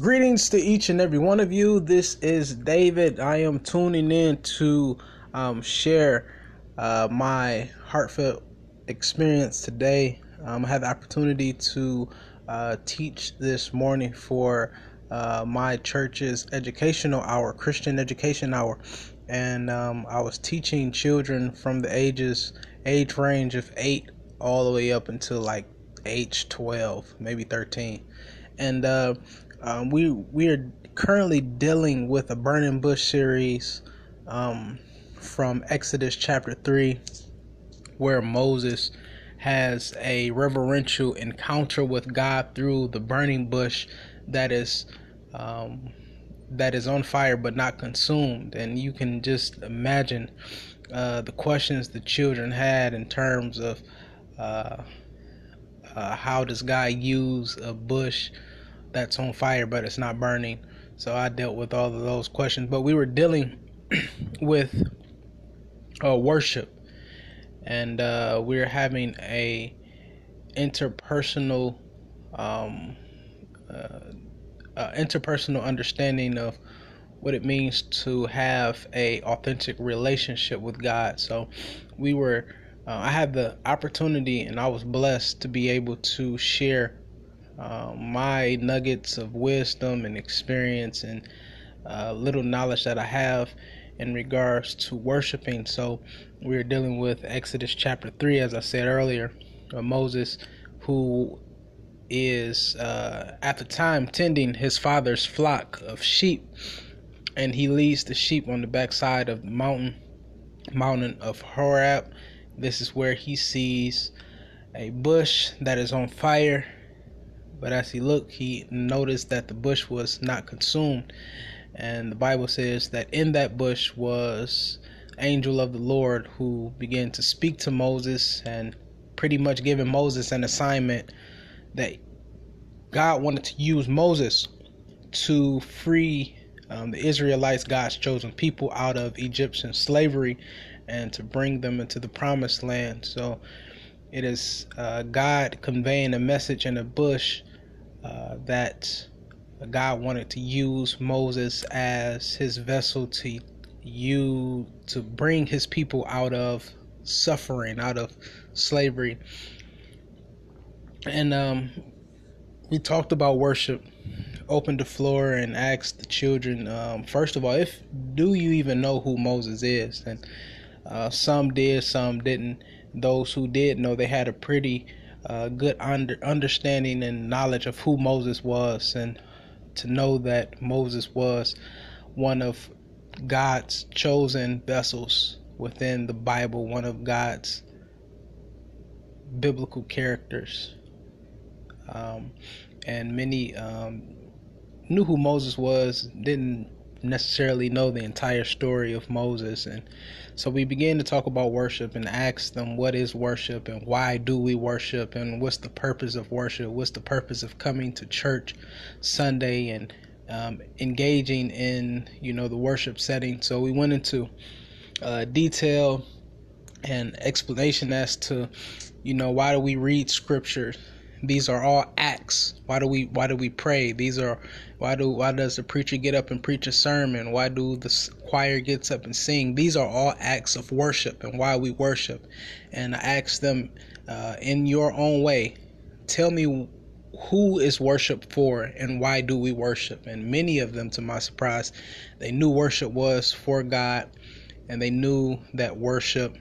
Greetings to each and every one of you. This is David. I am tuning in to um, share uh, my heartfelt experience today. Um, I had the opportunity to uh, teach this morning for uh, my church's educational hour, Christian education hour, and um, I was teaching children from the ages age range of eight all the way up until like age 12, maybe 13, and uh, um, we we are currently dealing with a burning bush series um, from Exodus chapter three, where Moses has a reverential encounter with God through the burning bush that is um, that is on fire but not consumed, and you can just imagine uh, the questions the children had in terms of uh, uh, how does God use a bush that's on fire but it's not burning. So I dealt with all of those questions. But we were dealing with uh, worship, and uh, we are having a interpersonal, um, uh, uh, interpersonal understanding of what it means to have a authentic relationship with God. So we were. Uh, I had the opportunity and I was blessed to be able to share uh, my nuggets of wisdom and experience and uh, little knowledge that I have in regards to worshiping. So we're dealing with Exodus chapter 3, as I said earlier. Moses, who is uh, at the time tending his father's flock of sheep, and he leads the sheep on the backside of the mountain, mountain of Horeb. This is where he sees a bush that is on fire but as he looked, he noticed that the bush was not consumed. And the Bible says that in that bush was angel of the Lord who began to speak to Moses and pretty much giving Moses an assignment that God wanted to use Moses to free um, the Israelites, God's chosen people, out of Egyptian slavery and to bring them into the promised land. So it is uh, God conveying a message in a bush uh, that God wanted to use Moses as his vessel to you to bring his people out of suffering, out of slavery. And um, we talked about worship, opened the floor and asked the children, um, first of all, if do you even know who Moses is? And uh, some did, some didn't. Those who did know, they had a pretty uh, good under, understanding and knowledge of who Moses was, and to know that Moses was one of God's chosen vessels within the Bible, one of God's biblical characters. Um, and many um, knew who Moses was, didn't necessarily know the entire story of Moses. And so we began to talk about worship and ask them what is worship and why do we worship and what's the purpose of worship? What's the purpose of coming to church Sunday and um, engaging in, you know, the worship setting. So we went into uh, detail and explanation as to, you know, why do we read scripture these are all acts. Why do we why do we pray? These are why do why does the preacher get up and preach a sermon? Why do the choir gets up and sing? These are all acts of worship and why we worship. And I ask them uh, in your own way, tell me who is worship for and why do we worship? And many of them, to my surprise, they knew worship was for God and they knew that worship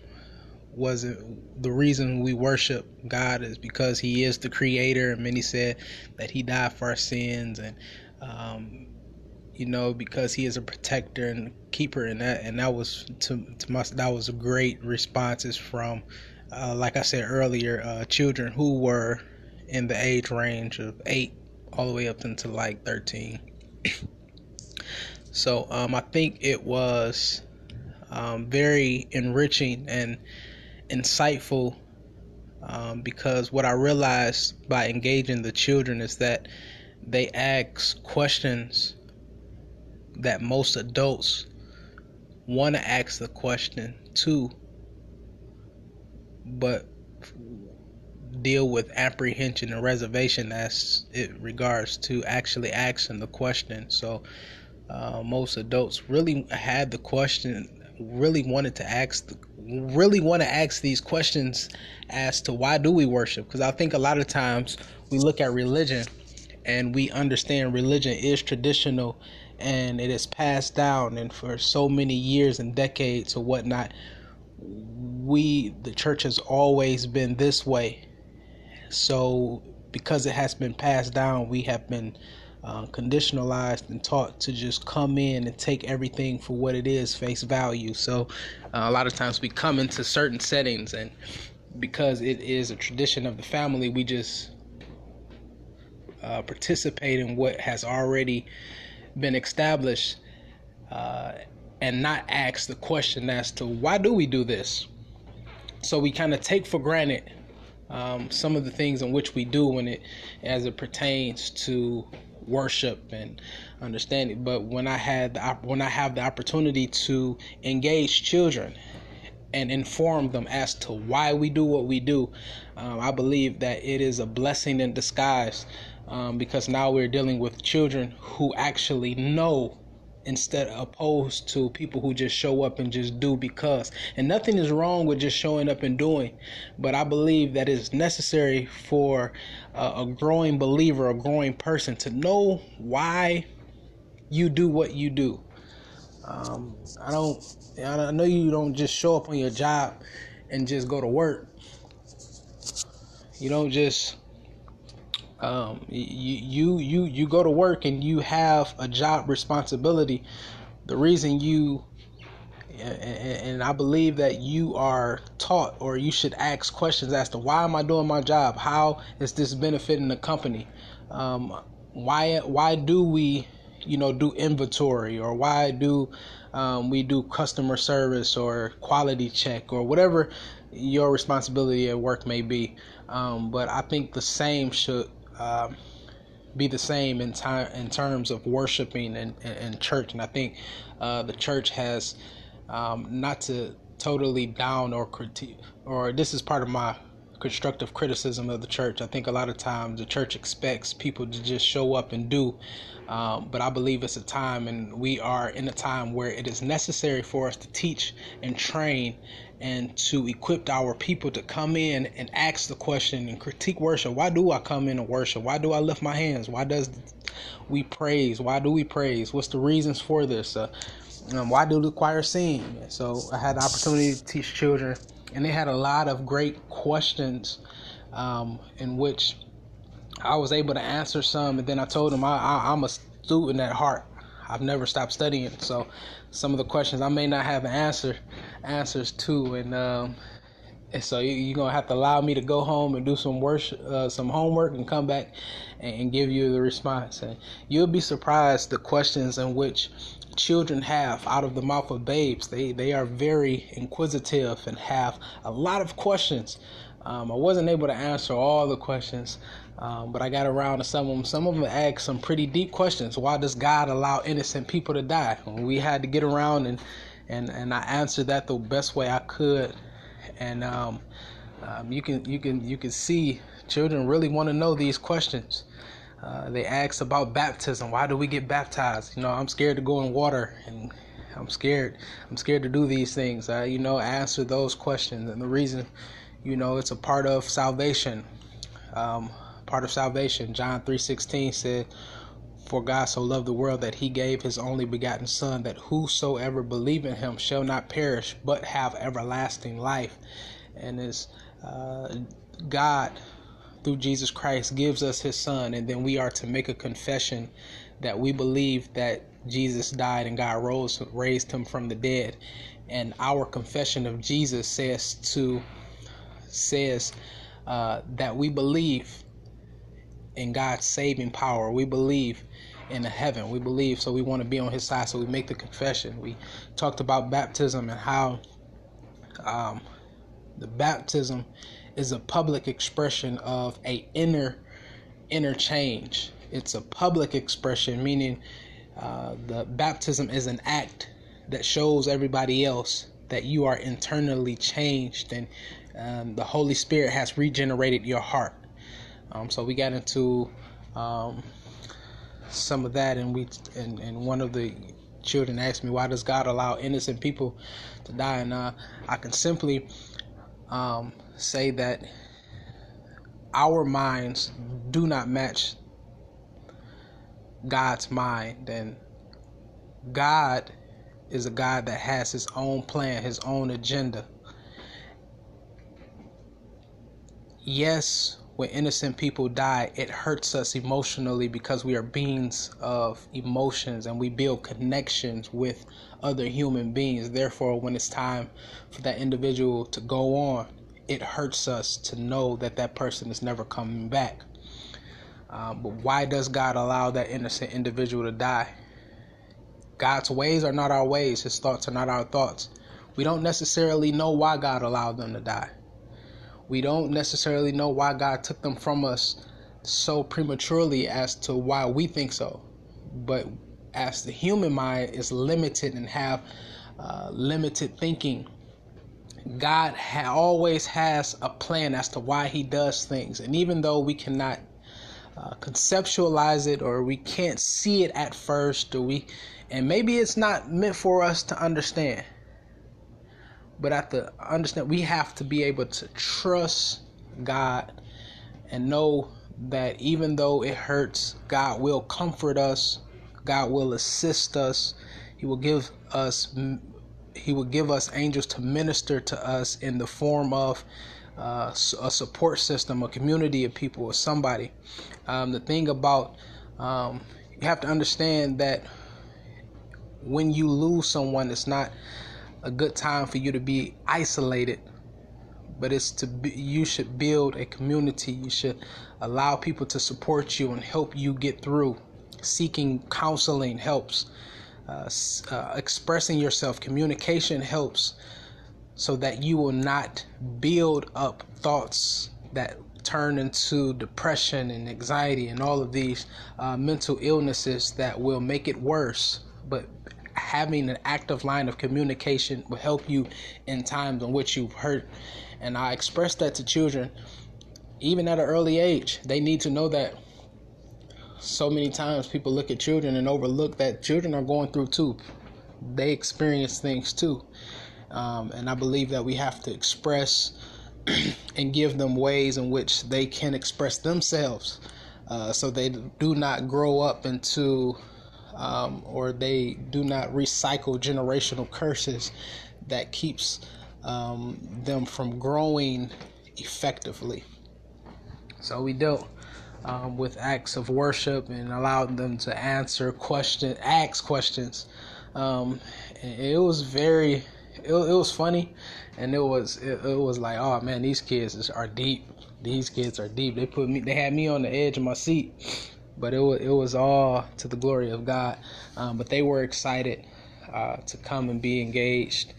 wasn't the reason we worship God is because He is the Creator, and many said that He died for our sins, and um, you know because He is a protector and keeper, and that and that was to to my that was a great responses from, uh, like I said earlier, uh, children who were in the age range of eight all the way up until like thirteen. so um, I think it was um, very enriching and insightful um, because what I realized by engaging the children is that they ask questions that most adults want to ask the question too, but deal with apprehension and reservation as it regards to actually asking the question. So uh, most adults really had the question, really wanted to ask, really want to ask these questions as to why do we worship? Because I think a lot of times we look at religion and we understand religion is traditional and it is passed down and for so many years and decades or whatnot we the church has always been this way so because it has been passed down we have been uh, conditionalized and taught to just come in and take everything for what it is face value. So uh, a lot of times we come into certain settings and because it is a tradition of the family we just uh, participate in what has already been established uh, and not ask the question as to why do we do this? So we kind of take for granted um, some of the things in which we do when it as it pertains to worship and understanding. But when i had the, when i have the opportunity to engage children and inform them as to why we do what we do um, i believe that it is a blessing in disguise um, because now we're dealing with children who actually know instead opposed to people who just show up and just do because. And nothing is wrong with just showing up and doing but i believe that it's necessary for uh, a growing believer a growing person to know why you do what you do. Um, i don't i know you don't just show up on your job and just go to work. You don't just um, you you you you go to work and you have a job responsibility. The reason you and I believe that you are taught or you should ask questions as to why am I doing my job? How is this benefiting the company? Um, why why do we you know do inventory or why do um, we do customer service or quality check or whatever your responsibility at work may be? Um, but I think the same should um, be the same in time in terms of worshiping and, and, and church. And I think uh, the church has um, not to totally down or critique, or this is part of my constructive criticism of the church. I think a lot of times the church expects people to just show up and do, um, but I believe it's a time, and we are in a time where it is necessary for us to teach and train and to equip our people to come in and ask the question and critique worship. Why do I come in and worship? Why do I lift my hands? Why does we praise? Why do we praise? What's the reasons for this? Uh, um, why do the choir sing? So I had the opportunity to teach children, and they had a lot of great questions um, in which I was able to answer some, and then I told them I, I, I'm a student at heart. I've never stopped studying, so some of the questions I may not have answer answers to, and um, and so you, are gonna have to allow me to go home and do some work, uh, some homework, and come back and, and, give you the response. And you'll be surprised the questions in which children have out of the mouth of babes. They they are very inquisitive and have a lot of questions. Um, I wasn't able to answer all the questions, um, but I got around to some of them. Some of them asked some pretty deep questions. Why does God allow innocent people to die? We had to get around and and and I answered that the best way I could. And um, um, you can you can you can see children really want to know these questions. Uh, they ask about baptism. Why do we get baptized? You know, I'm scared to go in water, and I'm scared. I'm scared to do these things. I, you know, answer those questions, and the reason, you know, it's a part of salvation. Um, part of salvation. John 3:16 said, "For God so loved the world that he gave his only begotten son that whosoever believe in him shall not perish but have everlasting life." And as uh, God through Jesus Christ gives us his son and then we are to make a confession that we believe that Jesus died and God rose raised him from the dead and our confession of Jesus says to says uh, that we believe in God's saving power. We believe in the heaven. We believe, so we want to be on His side. So we make the confession. We talked about baptism and how um, the baptism is a public expression of a inner interchange. It's a public expression, meaning uh, the baptism is an act that shows everybody else that you are internally changed and um, the Holy Spirit has regenerated your heart. Um, so we got into um, some of that, and we and, and one of the children asked me, "Why does God allow innocent people to die?" And uh, I can simply um, say that our minds do not match God's mind, and God is a God that has His own plan, His own agenda. Yes, when innocent people die, it hurts us emotionally because we are beings of emotions and we build connections with other human beings. Therefore, when it's time for that individual to go on, it hurts us to know that that person is never coming back. Um, but why does God allow that innocent individual to die? God's ways are not our ways, His thoughts are not our thoughts. We don't necessarily know why God allowed them to die. We don't necessarily know why God took them from us so prematurely as to why we think so. But as the human mind is limited and have uh, limited thinking, God ha- always has a plan as to why He does things. And even though we cannot uh, conceptualize it or we can't see it at first, or we, and maybe it's not meant for us to understand. But at the understand, we have to be able to trust God and know that even though it hurts, God will comfort us. God will assist us. He will give us he will give us angels to minister to us in the form of uh, a support system, a community of people, or somebody. Um, the thing about um, you have to understand that when you lose someone, it's not a good time for you to be isolated, but it's to be, you should build a community. You should allow people to support you and help you get through. Seeking counseling helps uh, uh, expressing yourself, communication helps so that you will not build up thoughts that turn into depression and anxiety and all of these uh, mental illnesses that will make it worse. But having an active line of communication will help you in times in which you've hurt. And I express that to children, even at an early age. They need to know that so many times people look at children and overlook that children are going through too. They experience things too. Um, and I believe that we have to express and give them ways in which they can express themselves uh, so they do not grow up into um, or they do not recycle generational curses that keeps um, them from growing effectively. So we dealt um, with acts of worship and allowed them to answer questions, ask questions. Um, it was very, it, it, was funny, and it was it, it was like, oh man, these kids are deep. These kids are deep. They put me, they had me on the edge of my seat, but it was it was all to the glory of God. Um, but they were excited uh, to come and be engaged.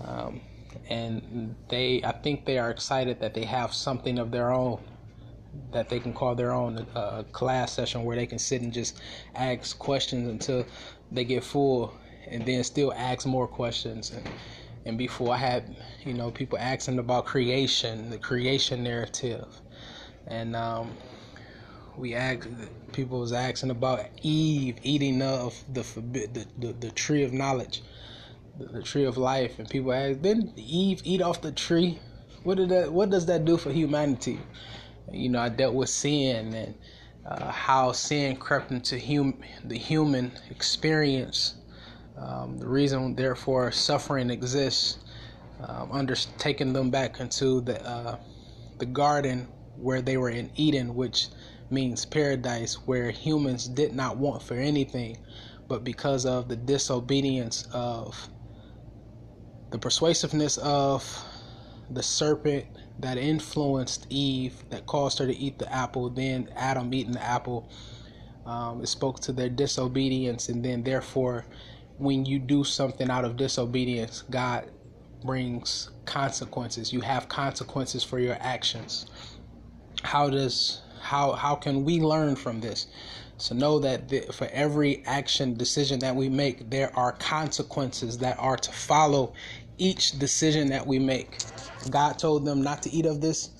Um, and they, I think they are excited that they have something of their own that they can call their own uh, class session where they can sit and just ask questions until they get full and then still ask more questions and and before I had you know people asking about creation the creation narrative and um, we asked people was asking about Eve eating of the the, the, the tree of knowledge the, the tree of life and people asked didn't Eve eat off the tree what did that what does that do for humanity you know, I dealt with sin and uh, how sin crept into hum- the human experience. Um, the reason, therefore, suffering exists. Um, under taking them back into the uh, the garden where they were in Eden, which means paradise, where humans did not want for anything, but because of the disobedience of the persuasiveness of the serpent that influenced Eve, that caused her to eat the apple, then Adam eating the apple. Um, it spoke to their disobedience, and then therefore, when you do something out of disobedience, God brings consequences. You have consequences for your actions. How does how how can we learn from this? So know that the, for every action decision that we make, there are consequences that are to follow each decision that we make. God told them not to eat of this.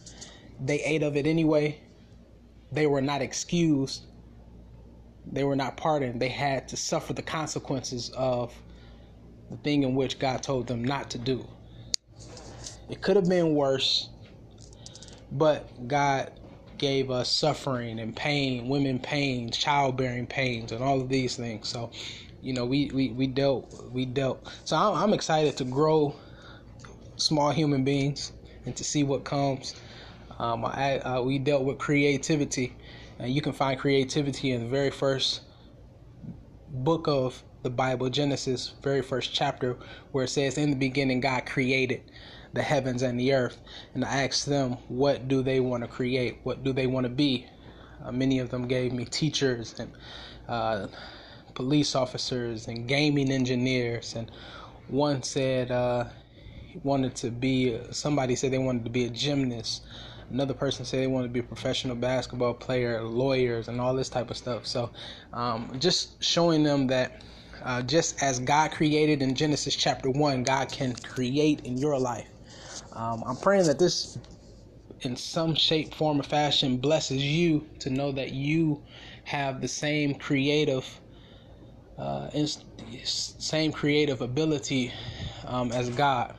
They ate of it anyway. They were not excused. They were not pardoned. They had to suffer the consequences of the thing in which God told them not to do. It could have been worse, but God gave us suffering and pain, women pains, childbearing pains, and all of these things. So, you know, we we, we dealt we dealt. So I'm, I'm excited to grow small human beings and to see what comes. Um, I, uh, we dealt with creativity, and you can find creativity in the very first book of the Bible, Genesis, very first chapter, where it says, "In the beginning, God created." The heavens and the earth and I asked them what do they want to create? What do they want to be? Uh, many of them gave me teachers and uh, police officers and gaming engineers and one said uh, he wanted to be somebody said they wanted to be a gymnast. Another person said they wanted to be a professional basketball player lawyers and all this type of stuff. So um, just showing them that uh, just as God created in Genesis chapter 1, God can create in your life. Um, I'm praying that this, in some shape, form, or fashion, blesses you to know that you have the same creative, uh, same creative ability um, as God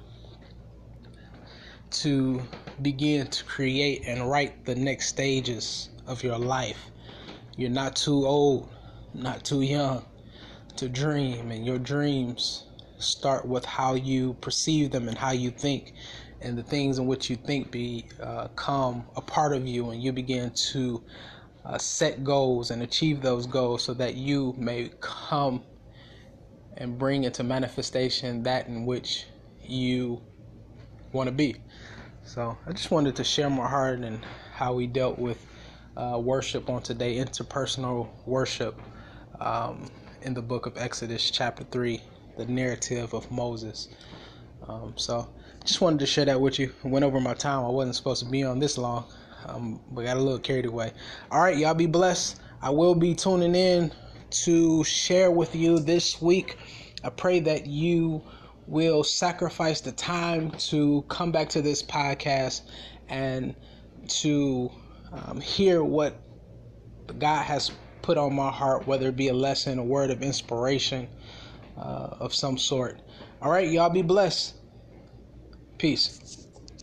to begin to create and write the next stages of your life. You're not too old, not too young to dream, and your dreams start with how you perceive them and how you think and the things in which you think become uh, a part of you, and you begin to uh, set goals and achieve those goals so that you may come and bring into manifestation that in which you want to be. So I just wanted to share my heart and how we dealt with uh, worship on today, interpersonal worship um, in the book of Exodus, chapter 3, the narrative of Moses. Um, so just wanted to share that with you. Went over my time. I wasn't supposed to be on this long. Um, but got a little carried away. All right, y'all be blessed. I will be tuning in to share with you this week. I pray that you will sacrifice the time to come back to this podcast and to um, hear what God has put on my heart, whether it be a lesson, a word of inspiration uh, of some sort. All right, y'all be blessed. Peace.